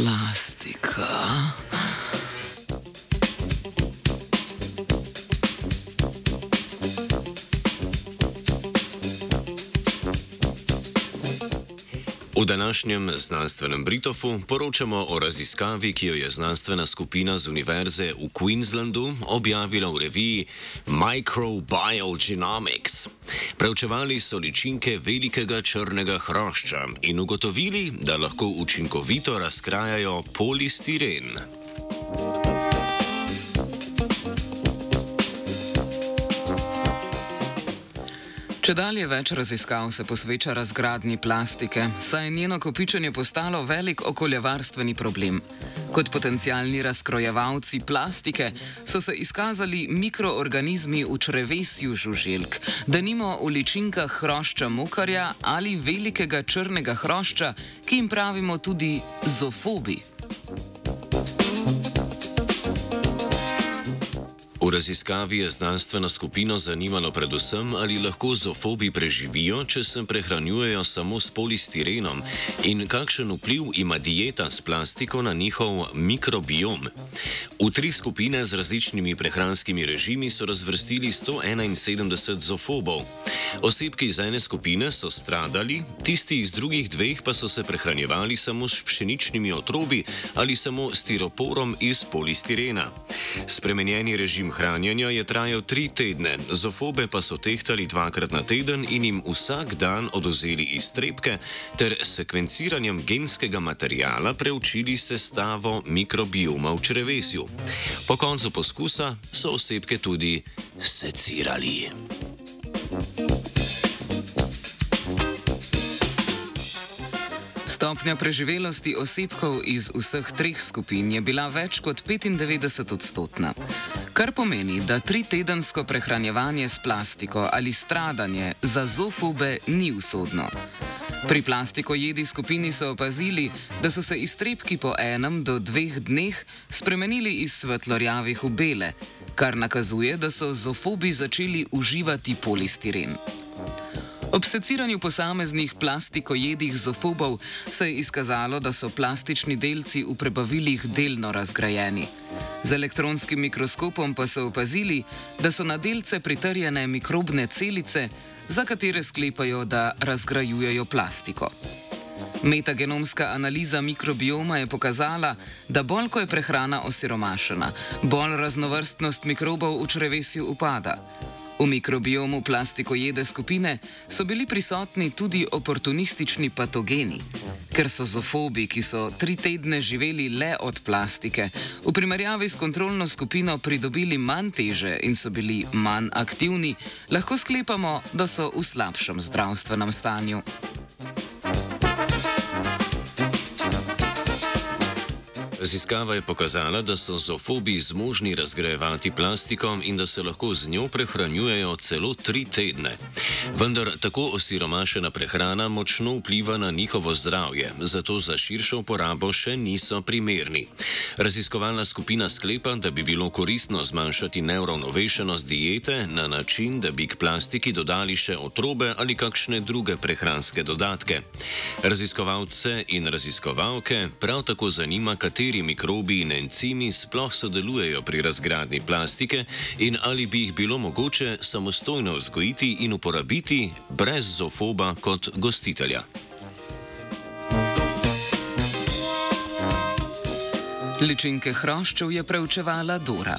Plastiker. V današnjem znanstvenem Britofu poročamo o raziskavi, ki jo je znanstvena skupina z Univerze v Queenslandu objavila v reviji Microbiologics. Preučevali so ličinke velikega črnega hrošča in ugotovili, da lahko učinkovito razkrajajo polistiren. Če dalje več raziskav se posveča razgradnji plastike, saj je njeno kopičenje postalo velik okoljevarstveni problem. Kot potencijalni razkrojevalci plastike so se izkazali mikroorganizmi v črevesju žuželk, da nimo v ličinkah hrošča mokarja ali velikega črnega hrošča, ki jim pravimo tudi zofobi. V raziskavi je znanstveno skupino zanimalo predvsem, ali lahko zofobi preživijo, če se prehranjujejo samo s polistirenom in kakšen vpliv ima dieta s plastiko na njihov mikrobiom. V tri skupine z različnimi prehranskimi režimi so razvrstili 171 zofobov. Osebki iz ene skupine so stradali, tisti iz drugih dveh pa so se prehranjevali samo s pšeničnimi otrobi ali samo s tiroporom iz polistirena. Spremenjeni režim hranjenja je trajal tri tedne, zofobe pa so tehtali dvakrat na teden in jim vsak dan oduzeli iztrebke ter sekvenciranjem genskega materijala preučili sestavo mikrobioma v črevesju. Po koncu poskusa so osebke tudi secirali. Stopnja preživelosti osebkov iz vseh treh skupin je bila več kot 95 odstotna, kar pomeni, da tri tedensko prehranjevanje s plastiko ali stradanje za zofobe ni usodno. Pri plastiko jedi skupini so opazili, da so se iztrebki po enem do dveh dneh spremenili iz svetlorjavih v bele, kar nakazuje, da so zofobi začeli uživati polistiren. Ob seciranju posameznih plastikojedih zofobov se je izkazalo, da so plastični delci v prebavilih delno razgrajeni. Z elektronskim mikroskopom pa so opazili, da so na delce pritrjene mikrobne celice, za katere sklepajo, da razgrajujejo plastiko. Metagenomska analiza mikrobioma je pokazala, da bolj ko je prehrana osiromašena, bolj raznovrstnost mikrobov v črevesju upada. V mikrobiomu plastikojede skupine so bili prisotni tudi oportunistični patogeni. Ker so zofobi, ki so tri tedne živeli le od plastike, v primerjavi s kontrolno skupino pridobili manj teže in so bili manj aktivni, lahko sklepamo, da so v slabšem zdravstvenem stanju. Raziskava je pokazala, da so zofobi zmožni razgrajevati plastiko in da se lahko z njo prehranjujejo celo tri tedne. Vendar tako osiromašena prehrana močno vpliva na njihovo zdravje, zato za širšo uporabo še niso primerni. Raziskovalna skupina sklepa, da bi bilo koristno zmanjšati neuravnovešenost diete na način, da bi k plastiki dodali še otrobe ali kakšne druge prehranske dodatke. Raziskovalce in raziskovalke prav tako zanima, kateri kateri mikrobi in encimi sploh sodelujejo pri razgradnji plastike in ali bi jih bilo mogoče samostojno vzgojiti in uporabiti brez zofoba kot gostitelja. Ličinke hroščev je preučevala Dora.